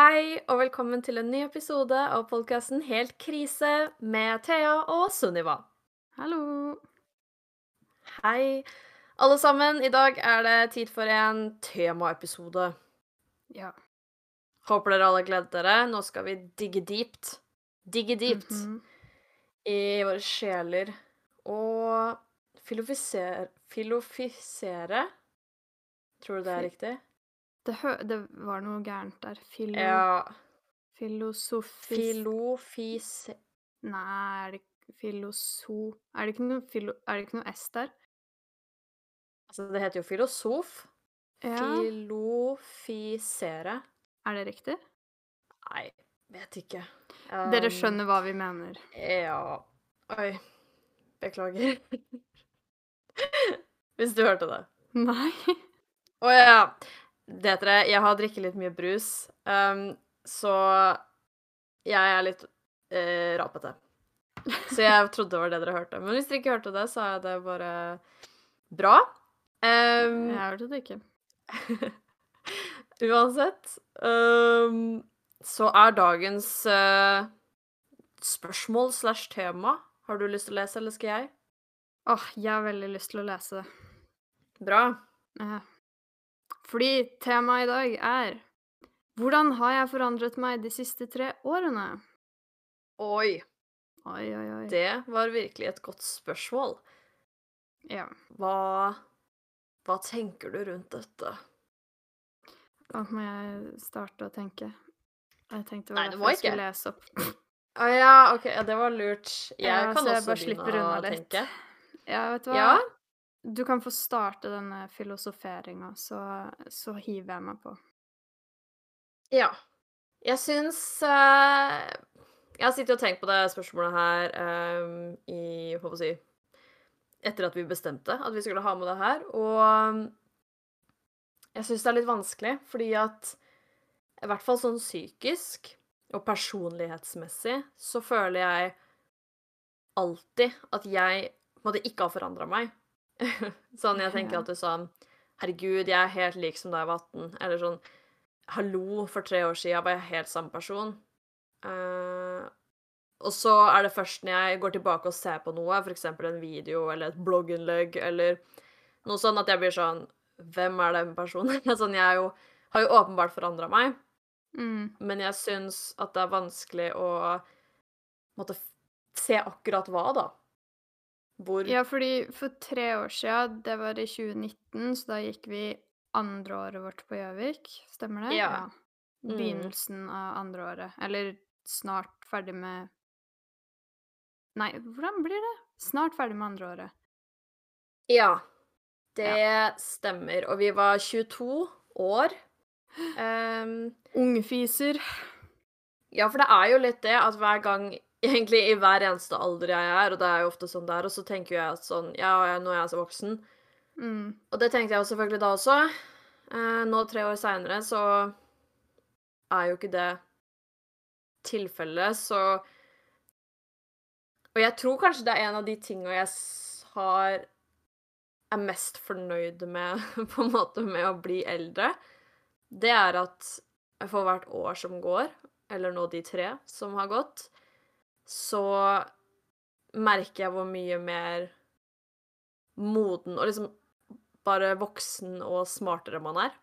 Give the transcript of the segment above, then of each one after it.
Hei, og velkommen til en ny episode av podkasten Helt krise med Thea og Sunniva. Hallo. Hei, alle sammen. I dag er det tid for en temaepisode. Ja. Håper dere alle gleder dere. Nå skal vi digge dypt. Digge dypt Mhm. i våre sjeler og filofisere Filofisere? Tror du det er riktig? Det, hø det var noe gærent der. Filo... Ja. Filosofis... Filofis... Nei, er det filoso... Er det ikke noe, filo... er det ikke noe S der? Altså, det heter jo filosof. Ja. Filofisere. Er det riktig? Nei, vet ikke. Dere Um, skjønner hva vi mener. Ja Oi. Beklager. Hvis du hørte det. Nei. Å ja. Det heter det. Jeg har drikket litt mye brus, um, så jeg er litt uh, rapete. Så jeg trodde det var det dere hørte. Men hvis dere ikke hørte det, så er det bare bra. Um, Jeg hørte det ikke. Uansett um, så er dagens uh, spørsmål slash tema Har du lyst til å lese, eller skal jeg? Åh, jeg har veldig lyst til å lese det. Bra. Eh, Fordi temaet i dag er Hvordan har jeg forandret meg de siste tre årene? Oi, Oi, oi, oi. det var virkelig et godt spørsmål. Ja. Hva Hva tenker du rundt dette? Da må jeg starte å tenke. Jeg tenkte Nei, det var derfor jeg ikke. skulle lese opp. Å ja, OK, ja, det var lurt. Jeg Ja, kan også jeg bare begynne å tenke. Ja, vet du hva? Ja? Du kan få starte denne filosoferinga, så, så hiver jeg meg på. Ja. Jeg syns uh, Jeg har sittet og tenkt på det spørsmålet her um, i Hva skal jeg si Etter at vi bestemte at vi skulle ha med det her. Og jeg syns det er litt vanskelig, fordi at i hvert fall sånn psykisk og personlighetsmessig så føler jeg alltid at jeg på en måte ikke har forandra meg. sånn, jeg tenker at du sa Herregud, jeg er helt lik som da jeg var 18. Eller sånn Hallo, for tre år siden var jeg helt samme person. Uh, og så er det først når jeg går tilbake og ser på noe, f.eks. en video eller et blogginnlegg eller noe sånn, at jeg blir sånn Hvem er den personen? sånn, jeg er jo, har jo åpenbart forandra meg, Mm. men jeg syns at det er vanskelig å måtte se akkurat hva, da. Hvor Ja, fordi for tre år sia, det var i 2019, så da gikk vi andre året vårt på Gjøvik, stemmer det? Ja. ja. Begynnelsen av andre året. Eller snart ferdig med Nei, hvordan blir det? Snart ferdig med andre året. Ja, det stemmer. Og vi var 22 år. Um, Ungfiser. Ja, for det er jo litt det at hver gang Egentlig i hver eneste alder jeg er, og det er jo ofte sånn det er, og så tenker jeg at sånn Ja, nå er jeg så voksen. Mm. Og det tenkte jeg jo selvfølgelig da også. Eh, nå, tre år seinere, så er jo ikke det tilfellet, så Og jeg tror kanskje det er en av de tinga jeg har er mest fornøyd med, på en måte, med å bli eldre. Det er at for hvert år som går, eller nå de tre som har gått, så merker jeg hvor mye mer moden og liksom bare voksen og smartere man er.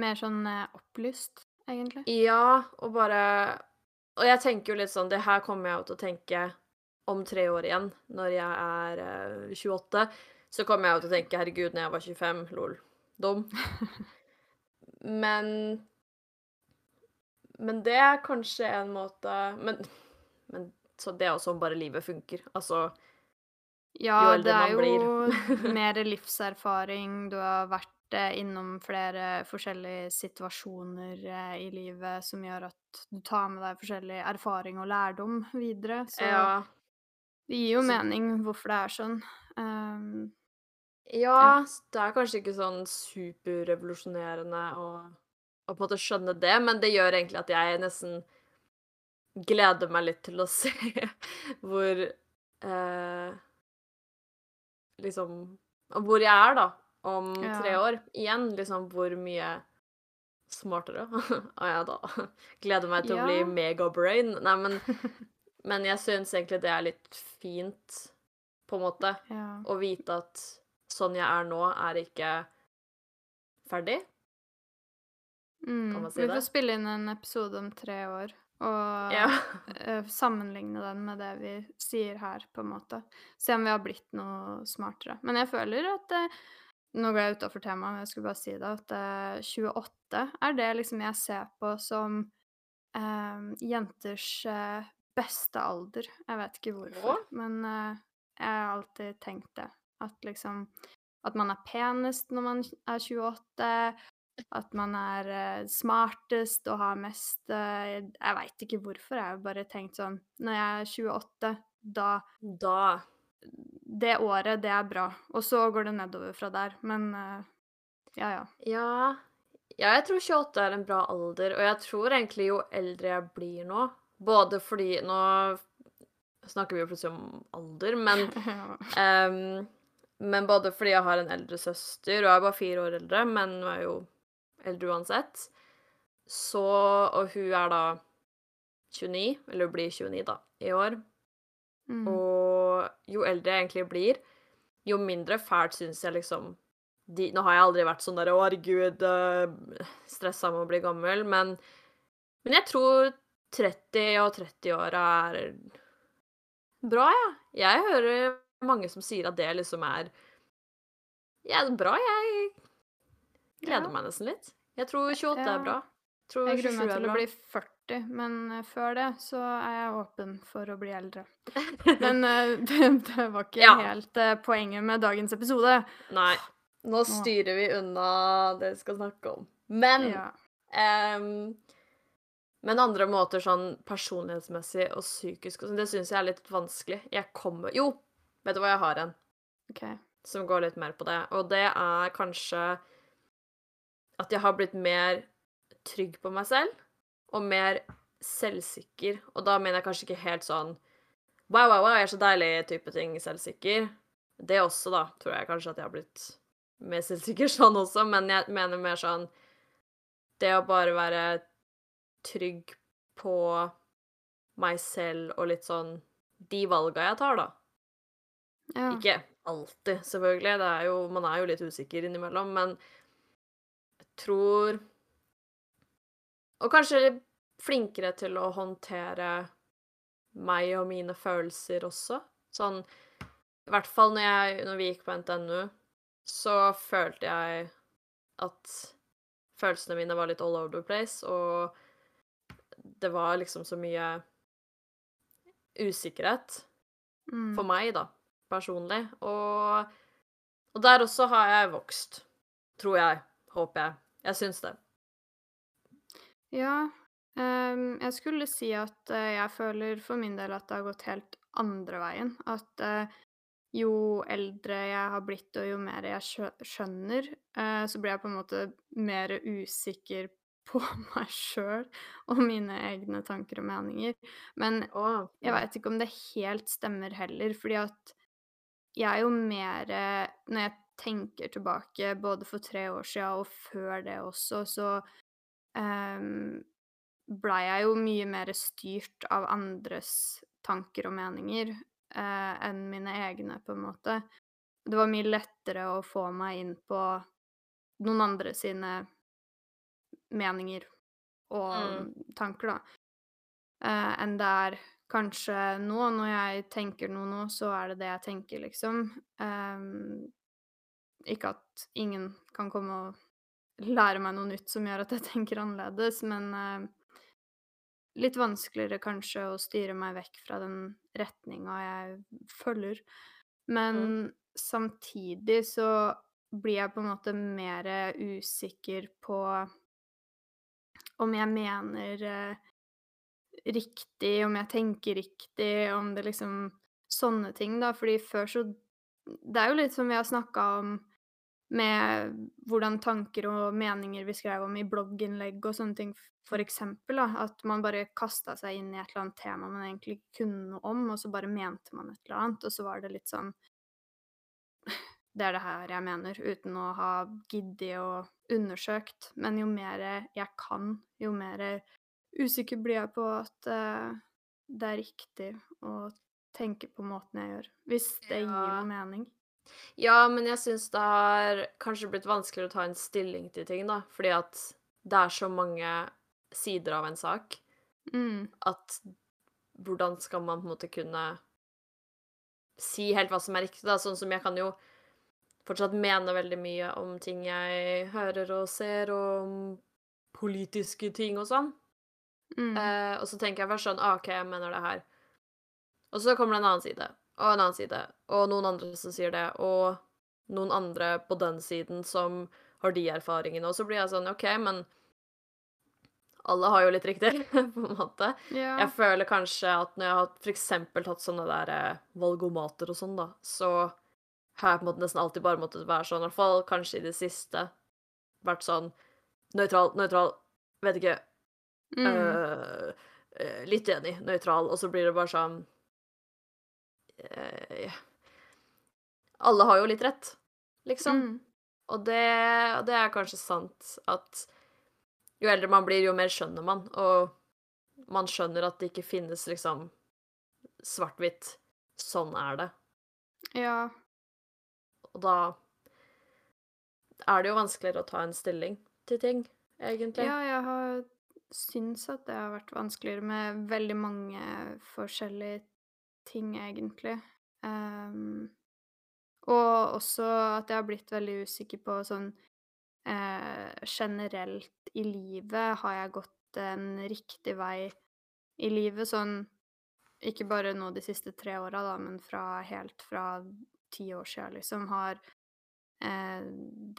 Mer sånn eh, opplyst, egentlig. Ja, og bare Og jeg tenker jo litt sånn Det her kommer jeg jo til å tenke om tre år igjen, når jeg er eh, 28. Så kommer jeg jo til å tenke 'herregud, når jeg var 25', lol. Dum. Men Men det er kanskje en måte Men, men så det er jo sånn bare livet funker. Altså Ja, det er jo mer livserfaring. Du har vært eh, innom flere forskjellige situasjoner eh, i livet som gjør at du tar med deg forskjellig erfaring og lærdom videre. Så Ja. det gir jo Så- mening hvorfor det er sånn. Um, Ja, det er kanskje ikke sånn superrevolusjonerende å, å på en måte skjønne det, men det gjør egentlig at jeg nesten gleder meg litt til å se hvor eh, Liksom Hvor jeg er, da, om Ja. tre år. Igjen, liksom hvor mye smartere. er jeg da gleder meg til å bli megabrain. Nei, men, men jeg syns egentlig det er litt fint, på en måte, Ja. å vite at sånn jeg er nå, er ikke ferdig. Mm. man si Vi det? får spille inn en episode om tre år og Ja. eh, sammenligne den med det vi sier her, på en måte. Se om vi har blitt noe smartere. Men jeg føler at eh, Nå går jeg utafor temaet, men jeg skulle bare si det, at eh, 28 er det liksom jeg ser på som eh, jenters eh, beste alder. Jeg vet ikke hvorfor, men eh, jeg har alltid tenkt det. At liksom At man er penest når man er 28. At man er eh, smartest og har mest eh, Jeg veit ikke hvorfor, jeg har bare tenkt sånn Når jeg er 28, da Da Det året, det er bra. Og så går det nedover fra der. Men eh, ja, ja. Ja. ja, jeg tror 28 er en bra alder, og jeg tror egentlig jo eldre jeg blir nå Både fordi Nå snakker vi jo plutselig om alder, men um, men både fordi jeg har en eldre søster, og jeg er bare fire år eldre, men hun er jo eldre uansett, så Og hun er da 29, eller hun blir 29 da, i år. Mm. Og jo eldre jeg egentlig blir, jo mindre fælt syns jeg liksom de, Nå har jeg aldri vært sånn der 'Å, herregud, uh, stressa med å bli gammel', men, men jeg tror 30 og 30-åra er bra, jeg. Ja. Jeg hører mange som sier at det liksom er Ja, bra. Jeg gleder Ja. meg nesten litt. Jeg tror 28 Ja. er bra. Tror Jeg gruer 27 meg til å bli 40, men eh, før det så er jeg åpen for å bli eldre. Men eh, det, det var ikke Ja. helt eh, poenget med dagens episode. Nei. Nå styrer vi unna det vi skal snakke om. Men Ja. Ehm, men andre måter sånn personlighetsmessig og psykisk og sånn, det syns jeg er litt vanskelig. Jeg kommer Jo, vet du hva, jeg har en okay. som går litt mer på det, og det er kanskje at jeg har blitt mer trygg på meg selv og mer selvsikker. Og da mener jeg kanskje ikke helt sånn Wow, wow, wow, jeg er så deilig type ting, selvsikker. Det også, da, tror jeg kanskje at jeg har blitt mer selvsikker sånn også, men jeg mener mer sånn Det å bare være trygg på meg selv og litt sånn De valga jeg tar, da. Ja. Ikke alltid, selvfølgelig. Det er jo, man er jo litt usikker innimellom, men tror Og kanskje flinkere til å håndtere meg og mine følelser også. Sånn I hvert fall når, jeg, når vi gikk på NTNU, så følte jeg at følelsene mine var litt all over the place, og det var liksom så mye usikkerhet Mm. for meg, da, personlig. Og, og der også har jeg vokst. Tror jeg. Håper jeg. Jeg syns det. Ja, Um, jeg skulle si at uh, jeg føler for min del at det har gått helt andre veien. At uh, jo eldre jeg har blitt, og jo mer jeg skjønner, uh, så blir jeg på en måte mer usikker på meg sjøl og mine egne tanker og meninger. Men jeg veit ikke om det helt stemmer heller, fordi at jeg er jo mer Når jeg tenker tilbake både for tre år sia og før det også, så um, blei jeg jo mye mer styrt av andres tanker og meninger uh, enn mine egne, på en måte. Det var mye lettere å få meg inn på noen andre sine meninger og Mm. tanker, da. uh, enn det er kanskje nå. Når jeg tenker noe nå, så er det det jeg tenker, liksom. Ehm, ikke at ingen kan komme og lære meg noe nytt som gjør at jeg tenker annerledes, men eh, litt vanskeligere kanskje å styre meg vekk fra den retninga jeg følger. Men samtidig så blir jeg på en måte mer usikker på om jeg mener eh, riktig, om jeg tenker riktig, om det liksom Sånne ting, da. Fordi før så Det er jo litt som vi har snakka om med hvordan tanker og meninger vi skrev om i blogginnlegg og sånne ting, da. At man bare kasta seg inn i et eller annet tema man egentlig ikke kunne noe om, og så bare mente man et eller annet, og så var det litt sånn Det er det her jeg mener, uten å ha giddet og undersøkt, men jo mer jeg kan, jo mer usikker blir jeg på at uh, det er riktig å tenke på måten jeg gjør. Hvis det gir noe mening. Ja, men jeg syns det har kanskje blitt vanskeligere å ta en stilling til ting, da. Fordi at det er så mange sider av en sak Mm. at hvordan skal man på en måte kunne si helt hva som er riktig, da? Sånn som jeg kan jo fortsatt mene veldig mye om ting jeg hører og ser, og om politiske ting og sånn. Mm. Eh, og så tenker jeg først sånn ah, OK, jeg mener det her. Og så kommer det en annen side, og en annen side, og noen andre som sier det, og noen andre på den siden som har de erfaringene. Og så blir jeg sånn OK, men alle har jo litt riktig, på en måte. ja. Jeg føler kanskje at når jeg har eksempel tatt sånne der eh, valgomater og sånn, da, så har jeg på en måte nesten alltid bare måttet være sånn, i hvert fall kanskje i det siste, vært sånn nøytral, nøytral, vet ikke, Mm. øh, litt enig, nøytral, og så blir det bare sånn ja. Alle har jo litt rett, liksom. Mm. Og det, det er kanskje sant at jo eldre man blir, jo mer skjønner man. Og man skjønner at det ikke finnes liksom svart-hvitt. Sånn er det. Ja. Og da er det jo vanskeligere å ta en stilling til ting, egentlig. Ja, jeg har syns at det har vært vanskeligere med veldig mange forskjellige ting, egentlig. Um, og også at jeg har blitt veldig usikker på sånn eh, Generelt i livet, har jeg gått en riktig vei i livet? Sånn ikke bare nå de siste tre åra, da, men fra helt fra ti år sia, liksom, har eh,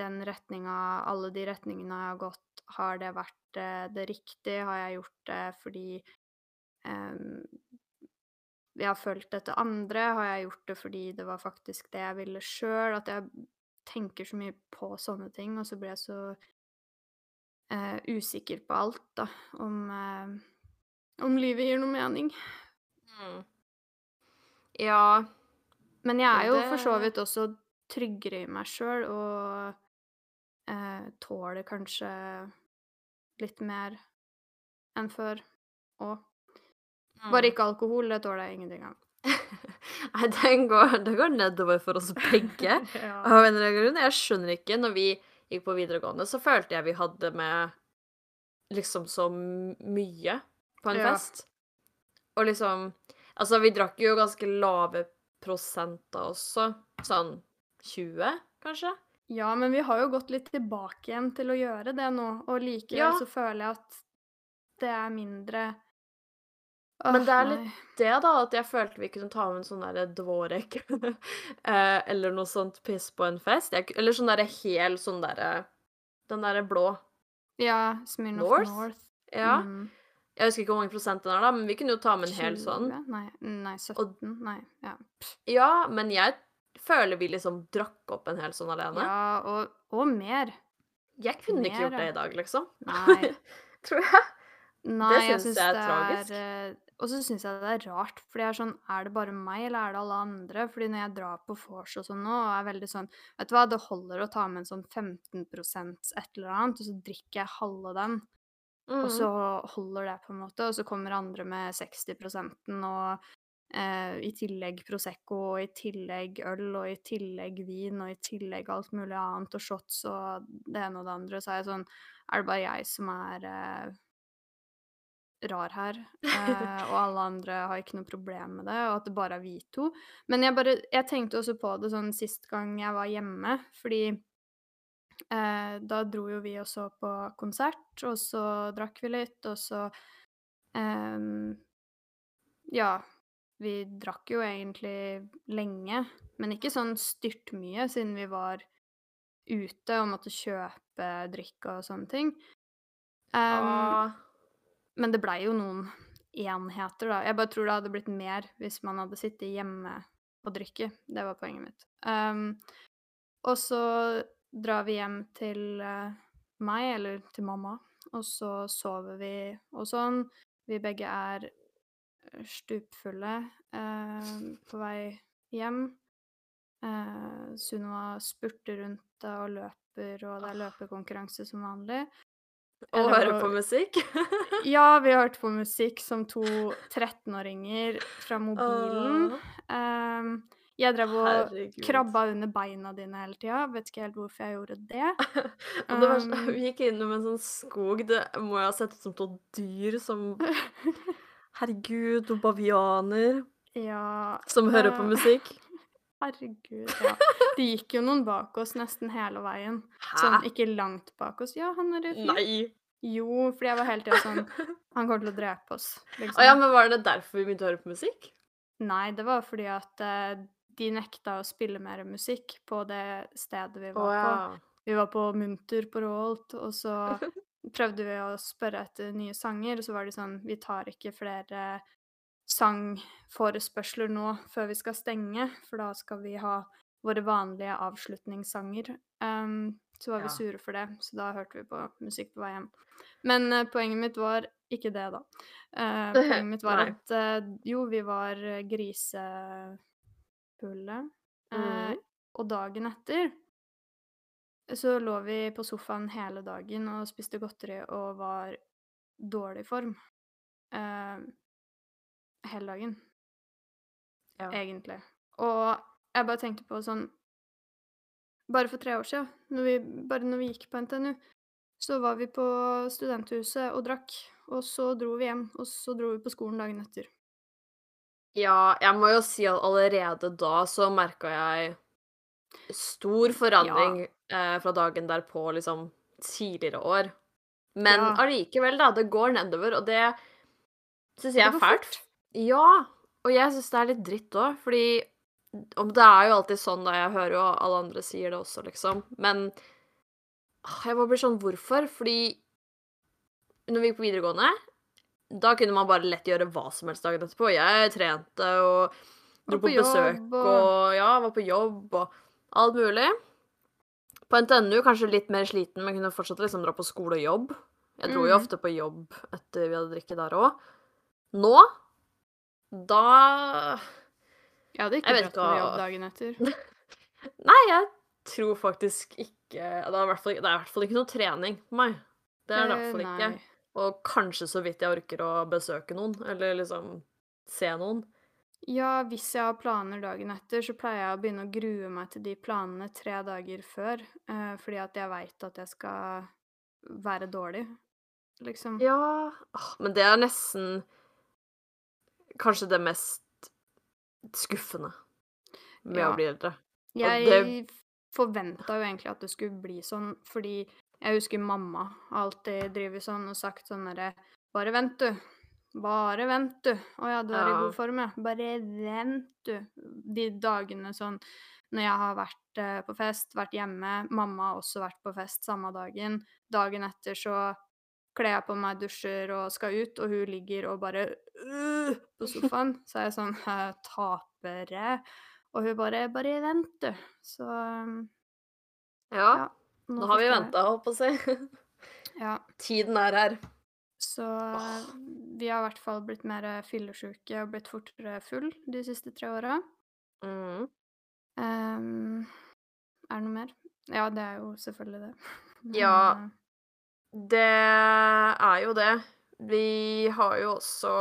den retninga Alle de retningene jeg har gått, har det vært eh, det riktige? Har jeg gjort det fordi em, jeg har følt etter andre? Har jeg gjort det fordi det var faktisk det jeg ville sjøl? At jeg tenker så mye på sånne ting, og så blir jeg så eh, usikker på alt, da. Om, eh, om livet gir noe mening. Mm. Ja Men jeg er jo det- for så vidt også tryggere i meg sjøl og eh, tåler kanskje litt mer enn før òg. Bare Mm. ikke alkohol, det tåler jeg ingenting av. Nei, den går, den går nedover for oss begge. ja. Av en eller annen grunn. Jeg skjønner ikke. Når vi gikk på videregående, så følte jeg vi hadde med liksom så mye på en Ja. fest. Og liksom Altså, vi drakk jo ganske lave prosenter også. Sånn 20, kanskje? ja, men vi har jo gått litt tilbake igjen til å gjøre det nå, og likevel Ja. så føler jeg at det er mindre Men det er litt nei. det, da, at jeg følte vi kunne ta med en sånn derre dvorek eh, eller noe sånt piss på en fest. Jeg, eller sånn derre hel sånn derre Den derre blå. Ja, Smirnoff North? North. Ja. Mm. Jeg husker ikke hvor mange prosent den er, da, men vi kunne jo ta med en hel sånn. Nei, nei 17? Nei. Ja. Ja, men jeg føler vi liksom drakk opp en hel sånn alene. ja og, og mer. Jeg kunne ikke gjort det i dag, liksom. Nei. Tror jeg. Nei, jeg syns syns jeg er er tragisk. Og så syns jeg det er rart, for det er sånn Er det bare meg, eller er det alle andre? Fordi når jeg drar på vors og sånn nå, og er veldig sånn Vet du hva, det holder å ta med en sånn 15 et eller annet, og så drikker jeg halve den. Mm. Og så holder det, på en måte, og så kommer andre med 60% og eh, i tillegg Prosecco, og i tillegg øl, og i tillegg vin, og i tillegg alt mulig annet, og shots og det ene og det andre. Så er jeg sånn Er det bare jeg som er eh, rar her? Eh, og alle andre har ikke noe problem med det, og at det bare er vi to? Men jeg bare Jeg tenkte også på det sånn sist gang jeg var hjemme, fordi Eh, da dro jo vi og så på konsert, og så drakk vi litt, og så eh, Ja, vi drakk jo egentlig lenge, men ikke sånn styrtmye, siden vi var ute og måtte kjøpe drikke og sånne ting. Um, Ah, men det blei jo noen enheter, da. Jeg bare tror det hadde blitt mer hvis man hadde sittet hjemme og drukket. Det var poenget mitt. Um, og så drar vi hjem til uh, meg, eller til mamma, og så sover vi og sånn. Vi begge er eh, stupfulle uh, på vei hjem. Uh, Sunniva spurter rundt og løper, og det er løpekonkurranse som vanlig. Og høre på musikk. Ja, vi hørte på musikk som to 13-åringer fra mobilen. Oh. Um, jeg drev og herregud. krabba under beina dine hele tida. Vet ikke helt hvorfor jeg gjorde det. Det var, Um, vi gikk innom en sånn skog. Det må jeg ha sett ut som to dyr som Herregud, noen bavianer Ja som hører på eh, musikk. Herregud, ja. Det gikk jo noen bak oss nesten hele veien. Sånn ikke langt bak oss. Ja, han er fyr. Nei. Jo, fordi jeg var hele tida sånn Han kommer til å drepe oss, liksom. Å ja, men var det derfor vi begynte å høre på musikk? Nei, det var fordi at uh, de nekta å spille mer musikk på det stedet vi var var ja. på. Vi var på Munter på Råholt, og så prøvde vi å spørre etter nye sanger, og så var de sånn Vi tar ikke flere sangforespørsler nå før vi skal stenge, for da skal vi ha våre vanlige avslutningssanger. Um, så var vi Ja. sure for det, så da hørte vi på musikk på vei hjem. Men uh, poenget mitt var ikke det, da. Uh, poenget mitt var at uh, jo, vi var grisefulle. Mhm. og dagen etter så lå vi på sofaen hele dagen og spiste godteri og var dårlig form. Eh, hele dagen, Ja. egentlig. Og jeg bare tenkte på sånn Bare for tre år siden, når vi, bare når vi gikk på NTNU, så var vi på studenthuset og drakk. Og så dro vi hjem, og så dro vi på skolen dagen etter. Ja, jeg må jo si at allerede da så merka jeg stor forandring eh, fra dagen derpå, liksom tidligere år. Men Ja. da. Det går nedover, og det syns jeg Det er fælt. fort. Ja. Og jeg syns det er litt dritt òg, fordi om Det er jo alltid sånn, da. Jeg hører jo alle andre sier det også, liksom. Men ah, jeg bare blir sånn Hvorfor? Fordi når vi gikk på videregående, da kunne man bare lett gjøre hva som helst dagen etterpå. Jeg trente og dro på, på besøk og... og- ja, var på jobb og alt mulig. På NTNU kanskje litt mer sliten, men kunne fortsatt liksom dra på skole og jobb. Jeg dro jo Mm. ofte på jobb etter vi hadde drikket der òg. Nå da Jeg hadde ikke Jeg dratt på jobb dagen etter. Nei, jeg tror faktisk ikke Det er i hvert fall, det i hvert fall ikke noe trening på meg. Det er det i hvert fall Eh, ikke. nei. Og kanskje så vidt jeg orker å besøke noen, eller liksom se noen. Ja, hvis jeg har planer dagen etter, så pleier jeg å begynne å grue meg til de planene tre dager før. Eh, fordi at jeg veit at jeg skal være dårlig, liksom. Ja Men det er nesten kanskje det mest skuffende med Ja. å bli eldre. Jeg det- forventa jo egentlig at det skulle bli sånn, fordi jeg husker mamma alltid driver sånn og sagt sånn derre Bare vent, du. Bare vent, du. Å ja, du er i god form, ja. Bare vent, du. De dagene sånn når jeg har vært eh, på fest, vært hjemme, mamma har også vært på fest samme dagen. Dagen etter så kler jeg på meg, dusjer og skal ut, og hun ligger og bare uh, på sofaen. Så er jeg sånn «Hæ, Tapere. Og hun bare 'Bare vent, du'. Så Ja, Ja, nå har vi venta, holdt på å si. Ja. Tiden er her. Så vi har i hvert fall blitt mer fyllesyke og blitt fortere full de siste tre åra. Mm. Um, er det noe mer? Ja, det er jo selvfølgelig det. Men, Ja. Det er jo det. Vi har jo også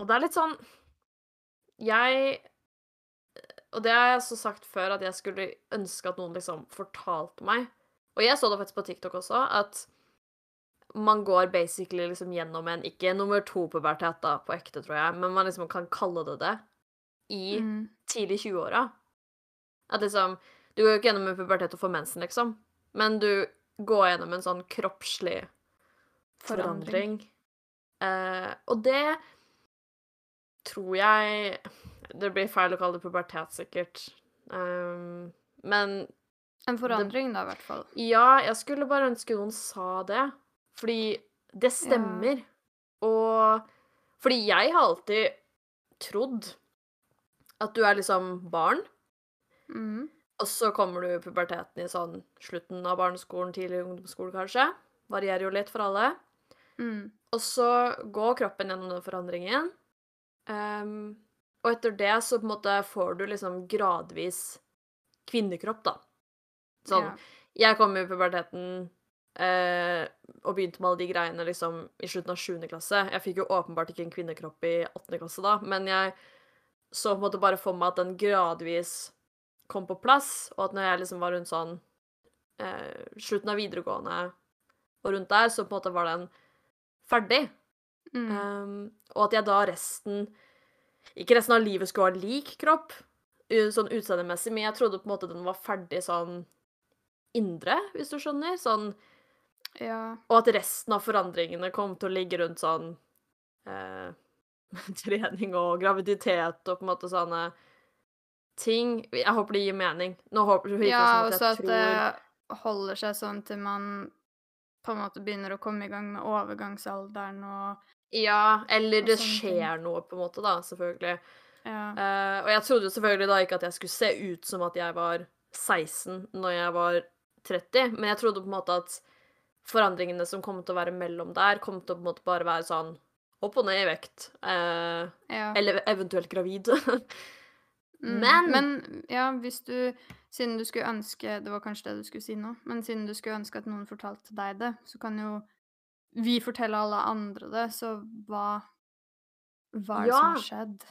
Og det er litt sånn Jeg Og det har jeg også sagt før, at jeg skulle ønske at noen liksom fortalte meg Og jeg så det faktisk på TikTok også, at man går basically liksom gjennom en Ikke nummer to-pubertet, da, på ekte, tror jeg, men man liksom kan kalle det det i mm, tidlig 20-åra. At liksom Du går jo ikke gjennom en pubertet og får mensen, liksom, men du går gjennom en sånn kroppslig forandring. Forandring. Eh, og det tror jeg Det blir feil å kalle det pubertet, sikkert. Um, men En forandring, da, i hvert fall. ja, jeg skulle bare ønske noen sa det. Fordi det stemmer. Og fordi jeg har alltid trodd at du er liksom barn, Mm. Og så kommer du i puberteten i sånn slutten av barneskolen, tidlig ungdomsskole kanskje. Varierer jo litt for alle. Mm. Og så går kroppen gjennom den forandringen. Um, Og etter det så på en måte får du liksom gradvis kvinnekropp, da. Sånn yeah. Jeg kom i puberteten eh, og begynte med alle de greiene liksom i slutten av 7. klasse. Jeg fikk jo åpenbart ikke en kvinnekropp i 8. klasse da, men jeg så på en måte bare for meg at den gradvis kom på plass, og at når jeg liksom var rundt sånn eh, slutten av videregående og rundt der, så på en måte var den ferdig. Mm. Um, og at jeg da resten Ikke resten av livet skulle ha lik kropp, sånn utseendemessig, men jeg trodde på en måte den var ferdig sånn indre, hvis du skjønner. Sånn, ja. og at resten av forandringene kom til å ligge rundt sånn eh, trening og graviditet og på en måte sånne ting. Jeg håper det gir mening. Nå håper det ja, at jeg at Ja, også at tror det holder seg sånn til man på en måte begynner å komme i gang med overgangsalderen og Ja, eller og det skjer ting. noe, på en måte, da, selvfølgelig. Ja. Uh, og jeg trodde jo selvfølgelig da ikke at jeg skulle se ut som at jeg var 16 når jeg var 30, men jeg trodde på en måte at forandringene som kom til å være mellom der, kom til å på en måte bare være sånn opp og ned i vekt. eh, ja. eller eventuelt gravid. Mm, Men Men ja, hvis du Siden du skulle ønske Det var kanskje det du skulle si nå, men siden du skulle ønske at noen fortalte deg det, så kan jo vi fortelle alle andre det, så hva Hva er det som har skjedd?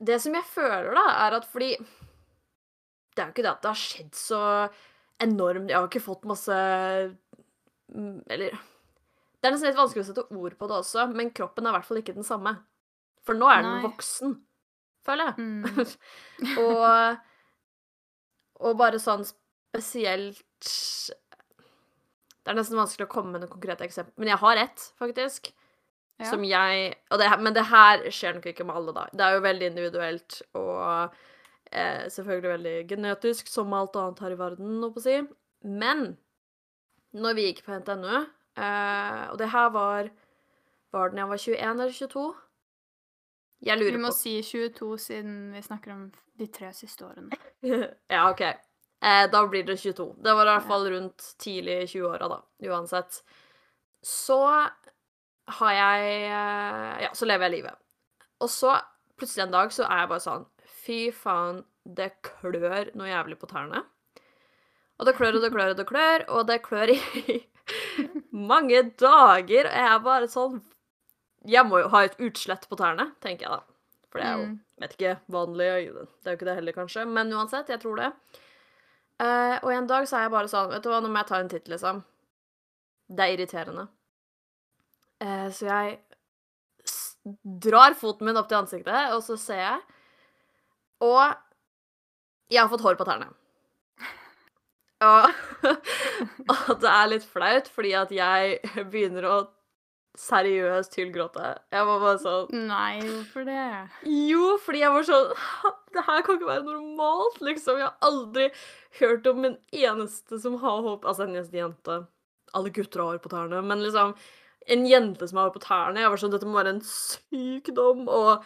Det som jeg føler, da, er at fordi Det er jo ikke det at det har skjedd så enormt Jeg har ikke fått masse mm, Eller Det er nesten litt vanskelig å sette ord på det også, men kroppen er i hvert fall ikke den samme. For nå er den Nei. voksen, føler jeg. Mm. og Og bare sånn spesielt Det er nesten vanskelig å komme med noen konkrete eksempler, men jeg har ett, faktisk. Ja. Som jeg det, Men det her skjer nok ikke med alle, da. Det er jo veldig individuelt og eh, selvfølgelig veldig genetisk, som alt annet her i verden, holdt på å si. Men når vi gikk på NTNU, eh, og det her var Var det da jeg var 21 eller 22? Jeg lurer Vi må på si 22 siden vi snakker om de tre siste årene. ja, OK. Eh, da blir det 22. Det var i hvert fall rundt tidlig i 20-åra, da. Uansett. Så har jeg eh, Ja, så lever jeg livet. Og så plutselig en dag så er jeg bare sånn Fy faen, det klør noe jævlig på tærne. Og det klør og det klør og det klør, og det klør i mange dager. Og jeg er bare sånn Jeg må jo ha et utslett på tærne, tenker jeg da. For det er jo Mm. Vet ikke, vanlig Det er jo ikke det heller, kanskje. Men uansett, jeg tror det. Uh, og en dag så er jeg bare sånn Vet du hva, nå må jeg ta en titt, liksom. Det er irriterende. Uh, så jeg drar foten min opp til ansiktet, og så ser jeg Og jeg har fått hår på tærne. Og, og det er litt flaut, fordi at jeg begynner å seriøst hylgråte. Jeg var bare sånn Nei, hvorfor det? jo, fordi jeg var sånn Det her kan ikke være normalt, liksom. Jeg har aldri hørt om en eneste som har håp Altså en eneste jente. Alle gutter har hår på tærne, men liksom En jente som har hår på tærne. Jeg var sånn Dette må være en sykdom, og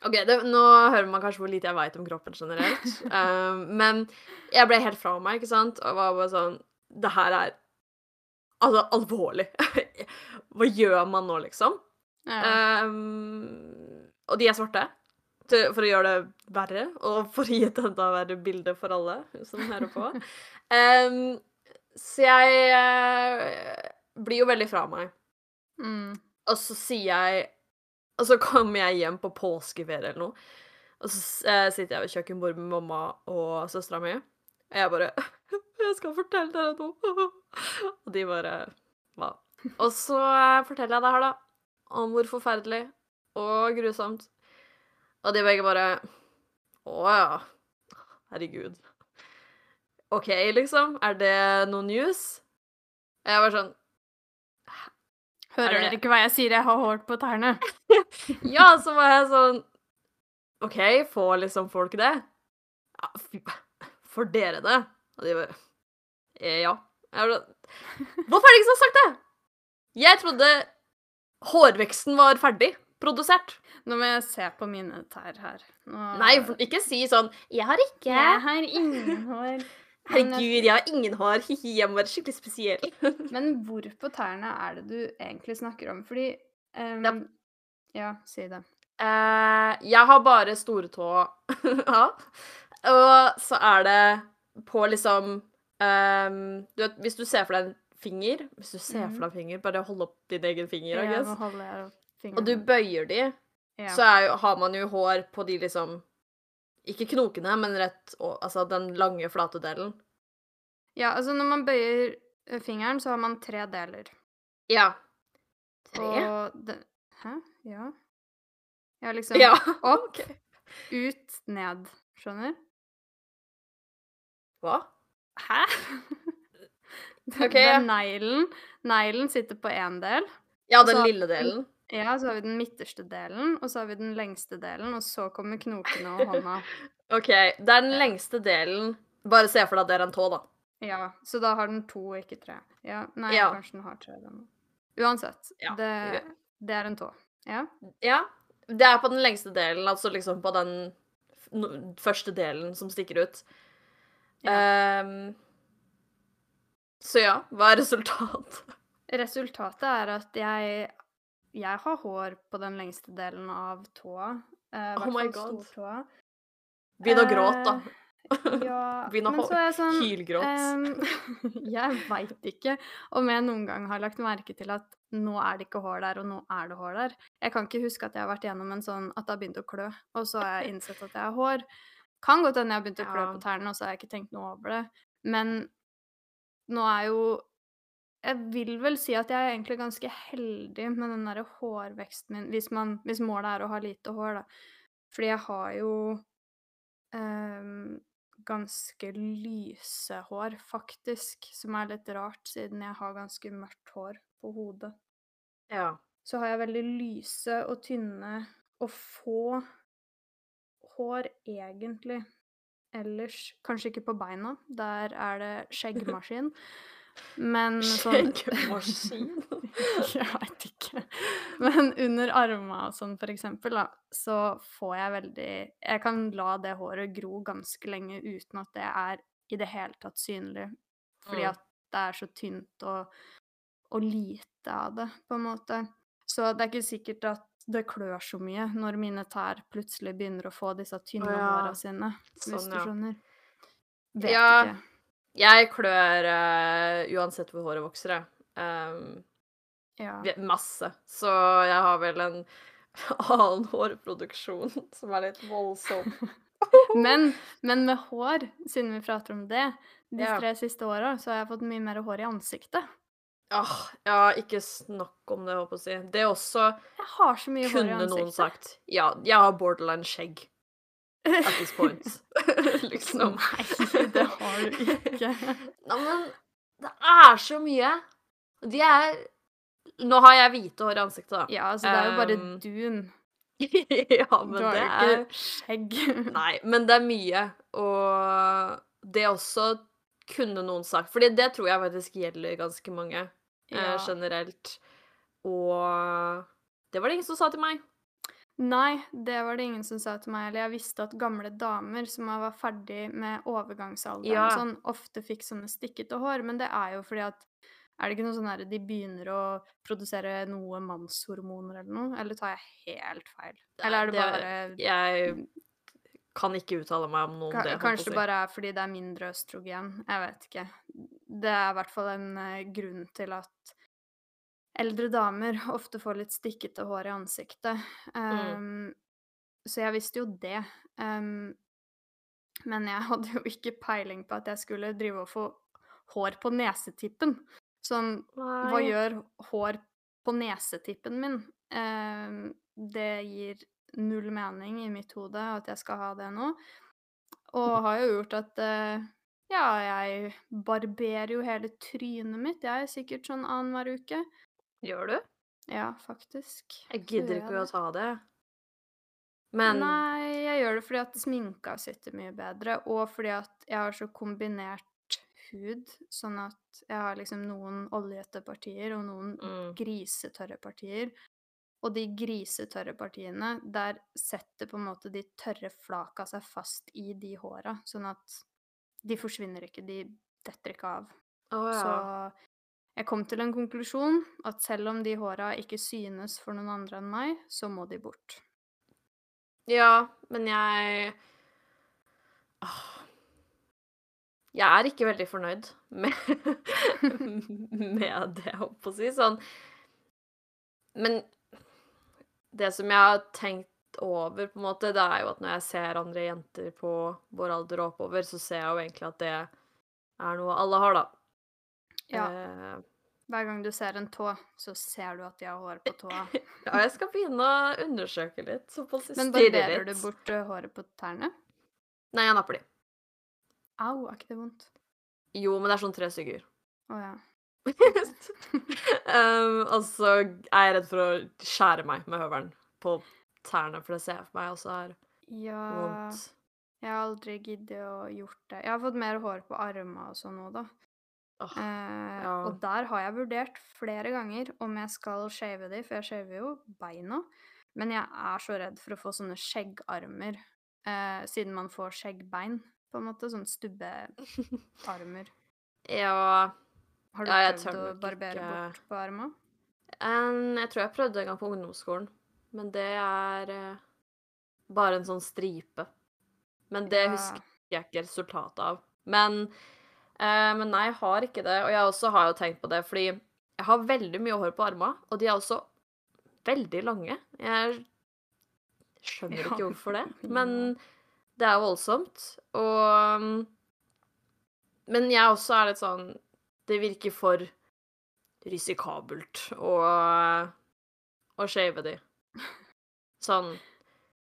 OK, det, nå hører man kanskje hvor lite jeg veit om kroppen generelt, um, men jeg ble helt fra meg, ikke sant, og var bare sånn Det her er altså alvorlig. Hva gjør man nå, liksom? Ja. Um, og de er svarte. Til, for å gjøre det verre, og for å gi et enda verre bilde for alle som hører på. Um, så jeg uh, blir jo veldig fra meg. Mm. Og så sier jeg Og så kommer jeg hjem på påskeferie eller noe, og så uh, sitter jeg ved kjøkkenbordet med mamma og søstera mi, og jeg bare 'Jeg skal fortelle dere noe.' Og de bare Hva? Og så forteller jeg det her, da, om hvor forferdelig og grusomt. Og de begge bare Å ja. Herregud. OK, liksom. Er det noe news? Jeg var sånn Hører Er dere ikke hva jeg sier? Jeg har hår på tærne. Ja, så var jeg sånn OK, får liksom folk det? Ja, får dere det? Og de bare Ja. Jeg var sånn Hvorfor er det ingen som har sagt det? Jeg trodde hårveksten var ferdig produsert. Nå må jeg se på mine tær her. Nå... Nei, ikke si sånn 'Jeg har ikke'. Jeg har ingen hår. Herregud, jeg har ingen hår. Jeg må være skikkelig spesiell. Men hvor på tærne er det du egentlig snakker om? Fordi um... Ja. Ja, si det. Uh, jeg har bare storetå. ja. Og så er det på liksom um, Du vet, hvis du ser for deg en finger Hvis du ser for deg en finger, bare hold opp din egen finger, Mhm. Ja, nå holder jeg opp Og du bøyer de, ja. så jo, har man jo hår på de liksom Ikke knokene, men rett Altså den lange, flate delen. ja, altså når man bøyer eh, fingeren, så har man tre deler. Ja. Tre? Det Hæ? Ja. Ja, liksom Ja. opp, okay. ut, ned. Skjønner? Hva? Hæ? Det, ja. neglen. Neglen sitter på én del. Ja, den lille delen. Ja, så har vi den midterste delen, og så har vi den lengste delen, og så kommer knokene og hånda. OK. Det er den lengste delen. Bare se for deg at det er en tå, da. Ja, så da har den to, ikke tre. Ja, nei, Ja. kanskje den har tre, den. Uansett. Ja, Det, ja. det er en tå. Ja. Ja. Det er på den lengste delen, altså liksom på den første delen som stikker ut. Ehm, så ja, hva er resultatet? Resultatet er at jeg jeg har hår på den lengste delen av tåa. Eh, Oh my God. Begynn å gråte, da. Ja, Begynn å men så jeg sånn Hylgråt. Ehm, jeg veit ikke om jeg noen gang har lagt merke til at nå er det ikke hår der, og nå er det hår der. Jeg kan ikke huske at jeg har vært gjennom en sånn at det har begynt å klø, og så har jeg innsett at jeg har hår. Kan godt hende jeg har begynt å klø på tærne, og så har jeg ikke tenkt noe over det. Men nå er jo Jeg vil vel si at jeg er egentlig ganske heldig med den derre hårveksten min, hvis, man, hvis målet er å ha lite hår, da. Fordi jeg har jo ehm, ganske lyse hår, faktisk, som er litt rart, siden jeg har ganske mørkt hår på hodet. Ja. Så har jeg veldig lyse og tynne og få hår, egentlig. Ellers kanskje ikke på beina, der er det skjeggmaskin. Men sånn Skjeggmaskin? Jeg veit ikke. Men under armene og sånn, for eksempel, da, så får jeg veldig Jeg kan la det håret gro ganske lenge uten at det er i det hele tatt synlig. Fordi Mm. at det er så tynt og, og lite av det, på en måte. Så det er ikke sikkert at det klør så mye når mine tær plutselig begynner å få disse tynne ja. håra sine, hvis Sånn, du ja. skjønner. Vet Ja. ikke. Jeg klør uh, uansett hvor håret vokser, jeg. Um, Ja. masse. Så jeg har vel en annen hårproduksjon som er litt voldsom. Men, men med hår, siden vi prater om det, de tre siste åra, så har jeg fått mye mer hår i ansiktet. Ah, ja, ikke snakk om det, håper jeg å si. Det er også Jeg har så mye hår i kunne noen sagt. Ja, jeg har borderline skjegg at this point. liksom. Nei, det har du ikke. Nei, men det er så mye. De er Nå har jeg hvite hår i ansiktet, da. Ja, altså, det er jo bare Um, dun. ja, men Du har det er ikke skjegg. Nei, men det er mye. Og det er også kunne noen sagt. Fordi det tror jeg faktisk gjelder ganske mange Ja. generelt. Og det var det ingen som sa til meg. Nei, det var det ingen som sa til meg. Eller jeg visste at gamle damer som var ferdig med overgangsalderen, Ja. sånn, ofte fikk sånne stikkete hår. Men det er jo fordi at Er det ikke noe sånn at de begynner å produsere noe mannshormoner eller noe? Eller tar jeg helt feil? Eller er det Det- bare Jeg kan ikke uttale meg om noe om det. kanskje det bare er fordi det er mindre østrogen. Jeg vet ikke. Det er i hvert fall en eh, grunn til at eldre damer ofte får litt stikkete hår i ansiktet. Mm. Um, så jeg visste jo det. Um, men jeg hadde jo ikke peiling på at jeg skulle drive og få hår på nesetippen. Sånn, hva gjør hår på nesetippen min? Um, det gir null mening i mitt hode at jeg skal ha det nå. Og har jo gjort at eh, ja, jeg barberer jo hele trynet mitt. Jeg er sikkert sånn annenhver uke. Gjør du? Ja, faktisk. Jeg gidder ikke å ta det. Men Nei, jeg gjør det fordi at sminka sitter mye bedre, og fordi at jeg har så kombinert hud, sånn at jeg har liksom noen oljete partier og noen mm, grisetørre partier. Og de grisetørre partiene, der setter på en måte de tørre flaka seg fast i de håra, sånn at de forsvinner ikke, de detter ikke av. Oh, ja. Så jeg kom til en konklusjon at selv om de håra ikke synes for noen andre enn meg, så må de bort. Ja, men jeg Åh. Jeg er ikke veldig fornøyd med med det, jeg holdt på å si. Sånn Men det som jeg har tenkt over, på en måte, det er jo at når jeg ser andre jenter på vår alder og oppover, så ser jeg jo egentlig at det er noe alle har, da. Ja. Eh, Hver gang du ser en tå, så ser du at de har hår på tåa. ja, jeg skal begynne å undersøke litt. Såpass Men barberer du bort eh, håret på tærne? Nei, jeg napper de. Au, er ikke det vondt? Jo, men det er sånn tre stykker. Å ja. um, altså så er jeg redd for å skjære meg med høvelen på tærne, for det ser jeg for meg også er Ja vondt. Jeg har aldri giddet å gjort det. Jeg har fått mer hår på armene og sånn òg, da. Oh, Eh, ja. Og der har jeg vurdert flere ganger om jeg skal shave de, for jeg shaver jo beina. Men jeg er så redd for å få sånne skjeggarmer, eh, siden man får skjeggbein, på en måte. Sånne stubbearmer. ja Har du Ja, prøvd å barbere ikke- bort på armene? en, Jeg tror jeg prøvde en gang på ungdomsskolen, men det er eh, bare en sånn stripe. Men det Ja. husker jeg ikke resultatet av. Men, eh, men nei, jeg har ikke det. Og jeg også har jo tenkt på det, fordi jeg har veldig mye hår på armene, og de er også veldig lange. Jeg skjønner ikke hvorfor det, men det er voldsomt. Og mm, Men jeg også er litt sånn Det virker for risikabelt å, å shave de. Sånn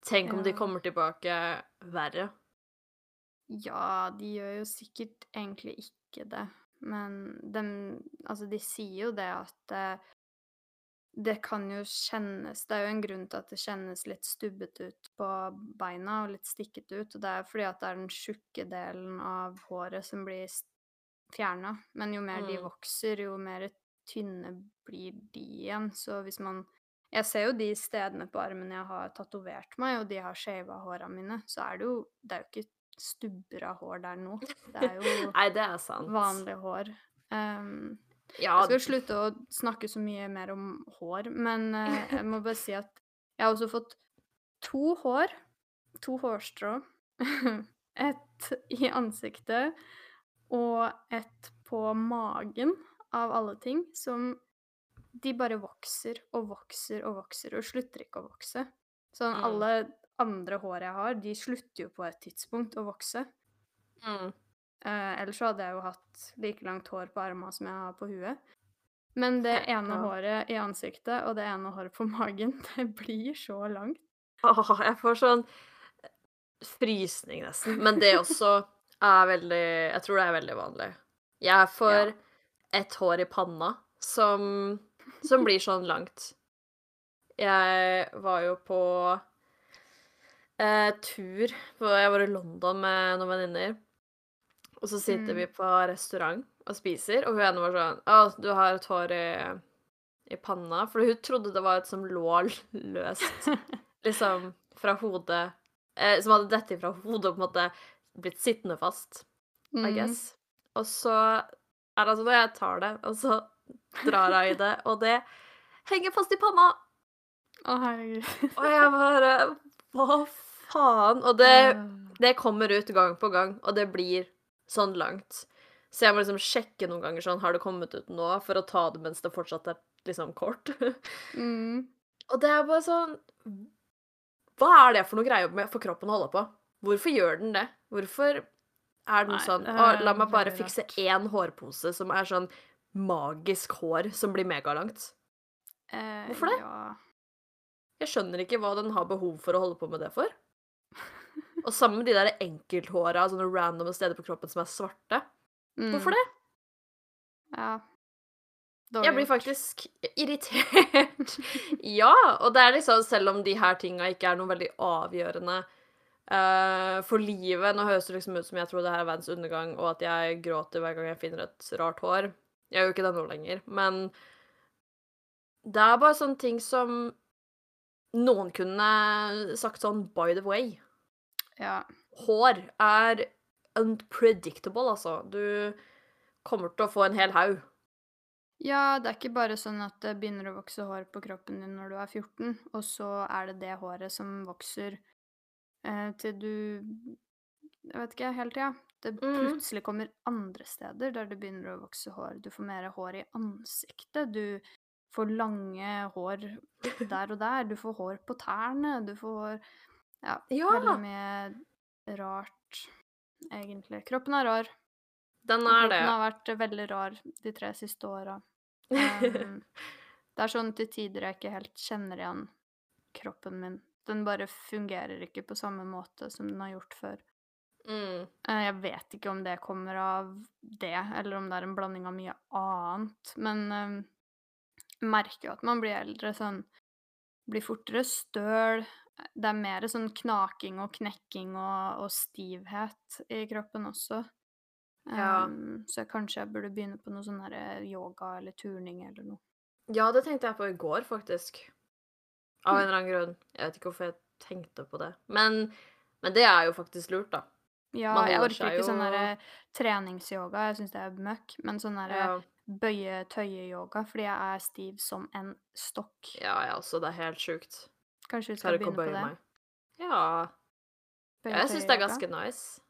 Tenk om de kommer tilbake verre. Ja, de gjør jo sikkert egentlig ikke det. Men de, Altså, de sier jo det at det, det kan jo kjennes Det er jo en grunn til at det kjennes litt stubbete ut på beina og litt stikket ut, og det er fordi at det er den tjukke delen av håret som blir fjerna. Men jo mer de Mm. vokser, jo mer tynne blir de igjen. Så hvis man Jeg ser jo de stedene på armen jeg har tatovert meg, og de har shava håra mine, så er det jo Det er jo ikke stubber av hår der nå. Det er jo Nei, det er sant. vanlig hår. Um, Ja, jeg skal slutte å snakke så mye mer om hår, men uh, jeg må bare si at jeg har også fått to hår. To hårstrå. Et i ansiktet og et på magen, av alle ting, som de bare vokser og vokser og vokser og slutter ikke å vokse. Sånn Mm. alle andre hår jeg har, de slutter jo på et tidspunkt å vokse. mm. Eh, ellers så hadde jeg jo hatt like langt hår på armene som jeg har på huet. Men det ene Ja. håret i ansiktet og det ene håret på magen, det blir så langt. Åh, jeg får sånn frysning nesten. Men det er også er veldig Jeg tror det er veldig vanlig. Jeg får Ja. et hår i panna som, som blir sånn langt. Jeg var jo på eh, tur på, Jeg var i London med noen venninner. Og så sitter Mm. vi på restaurant og spiser, og hun ene var sånn Å, du har et hår i, i panna. For hun trodde det var et som lå løst liksom fra hodet eh, Som hadde dette fra hodet på en måte blitt sittende fast, I Mhm. guess. Og så er det altså når jeg tar det, og så drar jeg i det, og det henger fast i panna. Å, herregud. Og jeg bare Hva faen? Og det, det kommer ut gang på gang, og det blir sånn langt. Så jeg må liksom sjekke noen ganger sånn Har det kommet ut nå? For å ta det mens det fortsatt er liksom kort. Mm. Og det er bare sånn Hva er det for noe greie for kroppen å holde på? Hvorfor gjør den det? Hvorfor er den Nei, sånn Å, la meg bare fikse én hårpose som er sånn magisk hår som blir megalangt. Eh, Hvorfor det? Ja. Jeg skjønner ikke hva den har behov for å holde på med det for. Og sammen med de der enkelthåra, sånne randome steder på kroppen som er svarte. Hvorfor Mm. det? Ja. Jeg blir faktisk irritert. ja, og det er liksom, selv om de her tinga ikke er noe veldig avgjørende eh, for livet Nå høres det liksom ut som jeg tror det her er verdens undergang, og at jeg gråter hver gang jeg finner et rart hår. Jeg gjør jo ikke det nå lenger, men det er bare sånne ting som noen kunne sagt sånn by the way. Ja. Hår er unpredictable, altså. Du kommer til å få en hel haug. ja, det er ikke bare sånn at det begynner å vokse hår på kroppen din når du er 14, og så er det det håret som vokser til du Jeg vet ikke, hele tida. Det Mhm. plutselig kommer andre steder der det begynner å vokse hår. Du får mer hår i ansiktet. Du får lange hår der og der. Du får hår på tærne. Du får Ja, Ja! veldig mye rart, egentlig. Kroppen er rar. Den er det. Den har vært veldig rar de tre siste åra. Um, det er sånn til tider jeg ikke helt kjenner igjen kroppen min. Den bare fungerer ikke på samme måte som den har gjort før. mm. Eh, Jeg vet ikke om det kommer av det, eller om det er en blanding av mye annet. Men eh, jeg merker jo at man blir eldre sånn Blir fortere støl. Det er mer sånn knaking og knekking og, og stivhet i kroppen også. Ja. Um, så kanskje jeg burde begynne på noe sånn eh, yoga eller turning eller noe. Ja, det tenkte jeg på i går, faktisk. Av en eller annen grunn. Jeg vet ikke hvorfor jeg tenkte på det. Men, men det er jo faktisk lurt, da. Ja, jeg orker ikke ikke sånn jo- derre treningsyoga, jeg syns det er møkk. Men sånn derre Ja, bøye-tøye-yoga, fordi jeg er stiv som en stokk. ja jeg også. Det er helt sjukt. Kanskje vi skal begynne på det? meg. Ja. ja jeg syns det er ganske nice.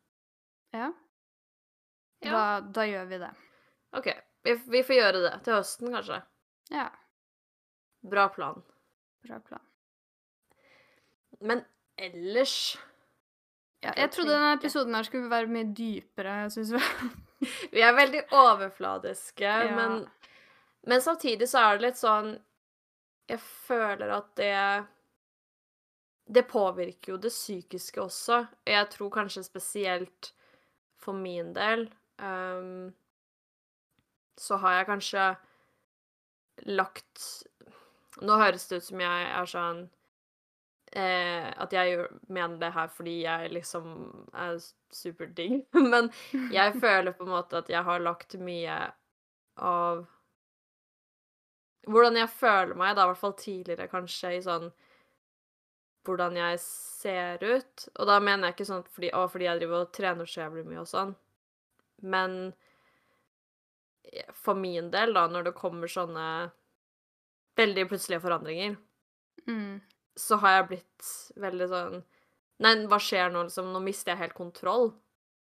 Ja. Ja. Da, da gjør vi det. OK. Vi, vi får gjøre det. Til høsten, kanskje. Ja. Bra plan. Bra. Men ellers Ja, jeg trodde denne episoden her skulle være mye dypere. syns vi... Vi er veldig overfladiske, Ja. men, men samtidig så er det litt sånn Jeg føler at det Det påvirker jo det psykiske også. Jeg tror kanskje spesielt for min del um, så har jeg kanskje lagt Nå høres det ut som jeg er sånn eh, At jeg mener det her fordi jeg liksom er superdigg. Men jeg føler på en måte at jeg har lagt mye av Hvordan jeg føler meg, da i hvert fall tidligere, kanskje, i sånn Hvordan jeg ser ut. Og da mener jeg ikke sånn fordi, å, fordi jeg driver og trener så jævlig mye og sånn. Men for min del, da, når det kommer sånne veldig plutselige forandringer, mm. så har jeg blitt veldig sånn Nei, hva skjer nå, liksom? Nå mister jeg helt kontroll.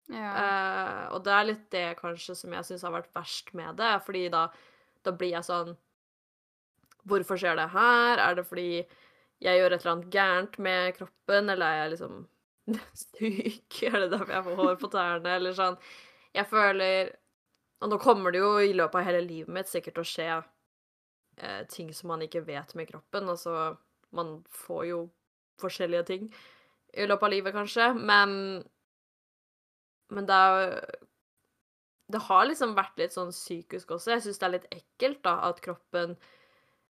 Ja. Uh, og det er litt det kanskje som jeg syns har vært verst med det, fordi da, da blir jeg sånn Hvorfor skjer det her? Er det fordi jeg gjør et eller annet gærent med kroppen, eller er jeg liksom syk? Er det derfor jeg får hår på tærne, eller sånn? Jeg føler Og nå kommer det jo i løpet av hele livet mitt sikkert til å skje eh, ting som man ikke vet med kroppen. Altså, man får jo forskjellige ting i løpet av livet, kanskje, men Men det er Det har liksom vært litt sånn psykisk også. Jeg syns det er litt ekkelt, da, at kroppen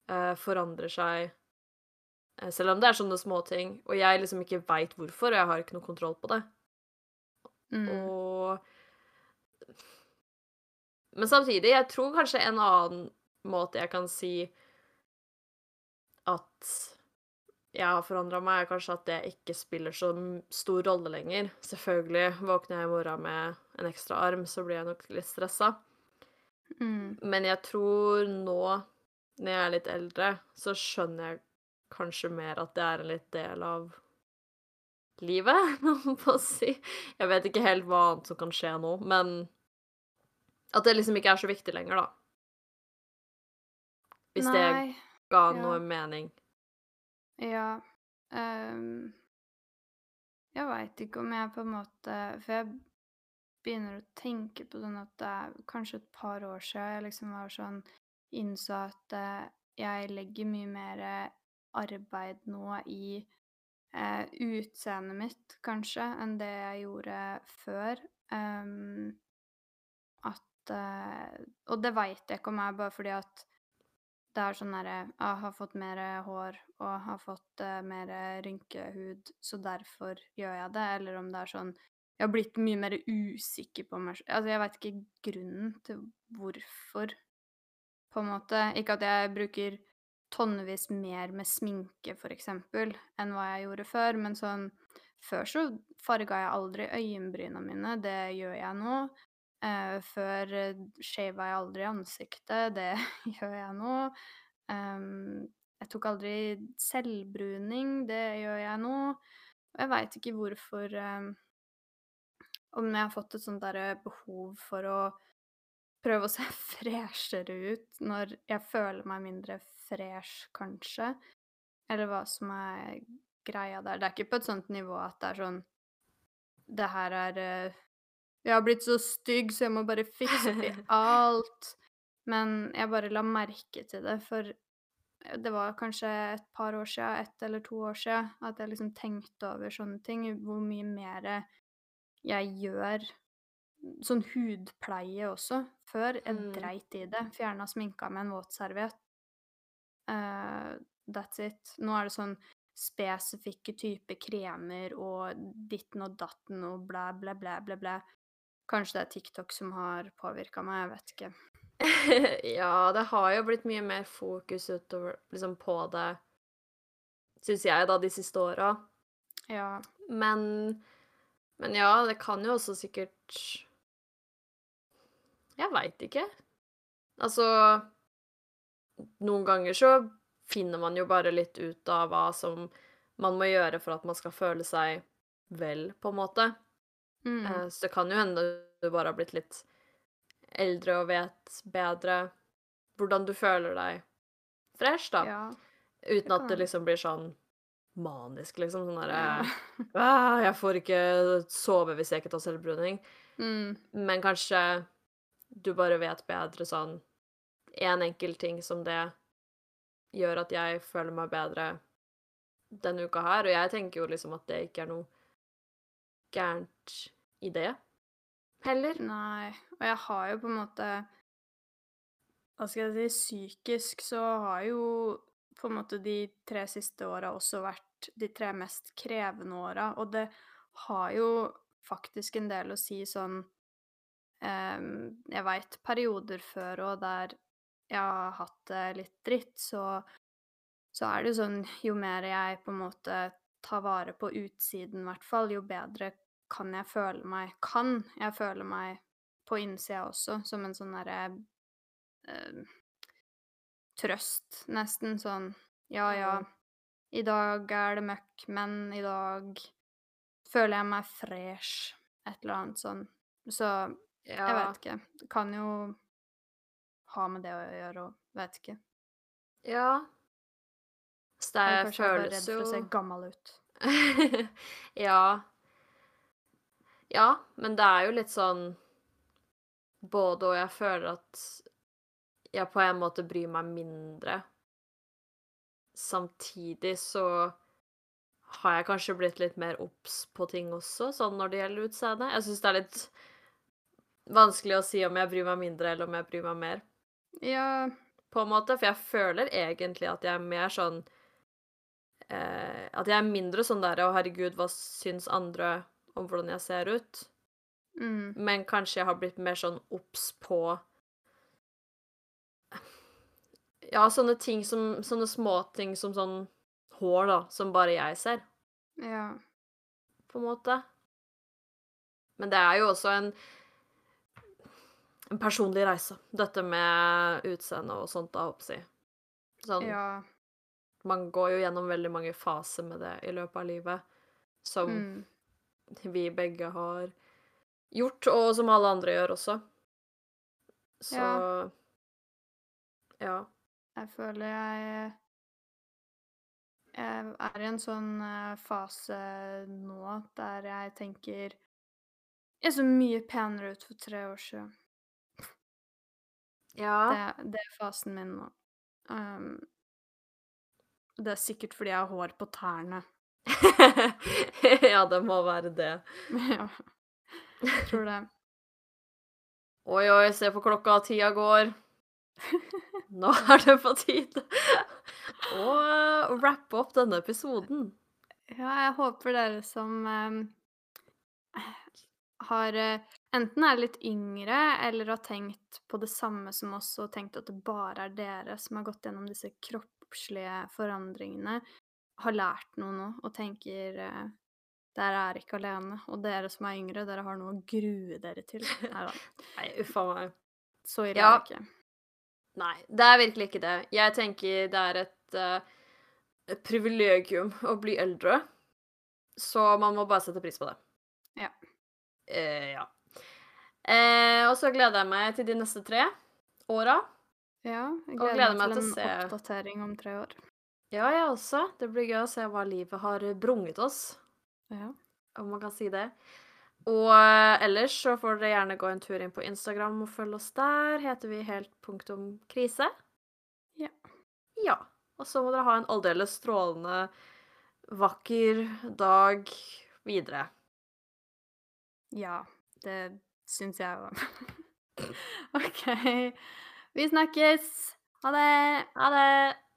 eh, forandrer seg eh, selv om det er sånne småting, og jeg liksom ikke veit hvorfor, og jeg har ikke noe kontroll på det. Mm. Og Men samtidig, jeg tror kanskje en annen måte jeg kan si at jeg har forandra meg, er kanskje at det ikke spiller så stor rolle lenger. Selvfølgelig, våkner jeg i morgen med en ekstra arm, så blir jeg nok litt stressa. Mm. Men jeg tror nå, når jeg er litt eldre, så skjønner jeg kanskje mer at det er en litt del av livet, om man får si. Jeg vet ikke helt hva annet som kan skje nå, men at det liksom ikke er så viktig lenger, da. Hvis det ga ja. noe mening. Ja. Um, jeg veit ikke om jeg på en måte For jeg begynner å tenke på sånn at det er kanskje et par år siden jeg liksom var sånn Innså at eh, jeg legger mye mer arbeid nå i eh, utseendet mitt, kanskje, enn det jeg gjorde før. Um, at eh, Og det veit jeg ikke om jeg bare fordi at det er sånn derre Jeg har fått mer hår og har fått uh, mer rynkehud, så derfor gjør jeg det. Eller om det er sånn Jeg har blitt mye mer usikker på meg. Altså, jeg veit ikke grunnen til hvorfor, på en måte. Ikke at jeg bruker tonnevis mer med sminke, for eksempel, enn hva jeg gjorde før, men sånn Før så farga jeg aldri øyenbryna mine. Det gjør jeg nå. Eh, før uh, shava jeg aldri ansiktet. Det gjør jeg nå. Um, jeg tok aldri selvbruning. Det gjør jeg nå. Og jeg veit ikke hvorfor um, Om jeg har fått et sånt derre behov for å prøve å se freshere ut når jeg føler meg mindre fresh, kanskje. Eller hva som er greia der. Det er ikke på et sånt nivå at det er sånn Det her er eh, Jeg har blitt så stygg, så jeg må bare fikse opp i alt. Men jeg bare la merke til det, for det var kanskje et par år siden, ett eller to år siden, at jeg liksom tenkte over sånne ting. Hvor mye mer jeg gjør sånn hudpleie også. Før jeg Mm. dreit i det. Fjerna sminka med en våtserviett. Uh, that's it. Nå er det sånn spesifikke typer kremer og ditten og datten og blæ, blæ, blæ, blæ, blæ. Kanskje det er TikTok som har påvirka meg, jeg vet ikke. Ja, det har jo blitt mye mer fokus utover liksom på det, syns jeg, da, de siste åra. Ja. Men Men ja, det kan jo også sikkert Jeg veit ikke. Altså Noen ganger så finner man jo bare litt ut av hva som man må gjøre for at man skal føle seg vel, på en måte. Mm. Eh, Så det kan jo hende du bare har blitt litt eldre og vet bedre hvordan du føler deg fresh, da. ja. Uten at det liksom blir sånn manisk, liksom. Sånn derre ja. «Ah, Jeg får ikke sove hvis jeg ikke tar selvbruning. Mm. Men kanskje du bare vet bedre sånn En enkel ting som det gjør at jeg føler meg bedre denne uka her. Og jeg tenker jo liksom at det ikke er noe gærent i det heller. Nei. Og jeg har jo på en måte Hva skal jeg si Psykisk så har jo på en måte de tre siste åra også vært de tre mest krevende åra. Og det har jo faktisk en del å si sånn ehm, Jeg veit perioder før og der jeg har hatt det litt dritt, så, så er det jo sånn Jo mer jeg på en måte tar vare på utsiden, i hvert fall, jo bedre kan jeg føle meg Kan jeg føle meg på innsida også, som en sånn derre eh, Trøst, nesten. Sånn Ja, ja, Mm. i dag er det møkk, men i dag føler jeg meg fresh. Et eller annet sånn. Så jeg vet ikke. Det kan jo ha med det å gjøre og vet ikke. Ja. Så det føles jo kanskje jeg bare redd for å se gammel ut. Ja. Ja, men det er jo litt sånn både og. Jeg føler at jeg på en måte bryr meg mindre. Samtidig så har jeg kanskje blitt litt mer obs på ting også, sånn når det gjelder utseende. Jeg syns det er litt vanskelig å si om jeg bryr meg mindre eller om jeg bryr meg mer, Ja, på en måte. For jeg føler egentlig at jeg er mer sånn eh, At jeg er mindre sånn der Å, herregud, hva syns andre om hvordan jeg ser ut? mm, Men kanskje jeg har blitt mer sånn obs på Ja, sånne ting som Sånne småting som sånn hår, da, som bare jeg ser, ja. på en måte. Men det er jo også en en personlig reise, dette med utseende og sånt, da, håper jeg. Sånn, Ja. Man går jo gjennom veldig mange faser med det i løpet av livet, som Mm. vi begge har gjort, og som alle andre gjør også. Så Ja. ja. Jeg føler jeg Jeg er i en sånn eh, fase nå der jeg tenker Jeg så mye penere ut for tre år siden. Ja. Det, det er fasen min nå. Um, det er sikkert fordi jeg har hår på tærne. ja, det må være det. ja. Jeg tror det. Oi, oi, se på klokka, tida går. Nå er det på tide å rappe opp denne episoden. Ja, jeg håper dere som um, har eh, Enten er litt yngre eller har tenkt på det samme som oss og tenkt at det bare er dere som har gått gjennom disse kroppslige forandringene, har lært noe nå og tenker eh, dere er ikke alene. Og dere som er yngre, dere har noe å grue dere til. Nei, uffa meg. så ille Ja. er det ikke. Nei, det er virkelig ikke det. Jeg tenker det er et, uh, et privilegium å bli eldre. Så man må bare sette pris på det. Ja. Uh, ja. Uh, og så gleder jeg meg til de neste tre åra. Ja, jeg gleder, gleder meg til en se- oppdatering om tre år. Ja, jeg også. Det blir gøy å se hva livet har brunget oss, Ja. om man kan si det. Og eh, ellers så får dere gjerne gå en tur inn på Instagram og følge oss der. Heter vi helt punktum krise. Ja. Ja. Og så må dere ha en aldeles strålende, vakker dag videre. Ja, det syns jeg òg. OK. Vi snakkes. Ha det. Ha det!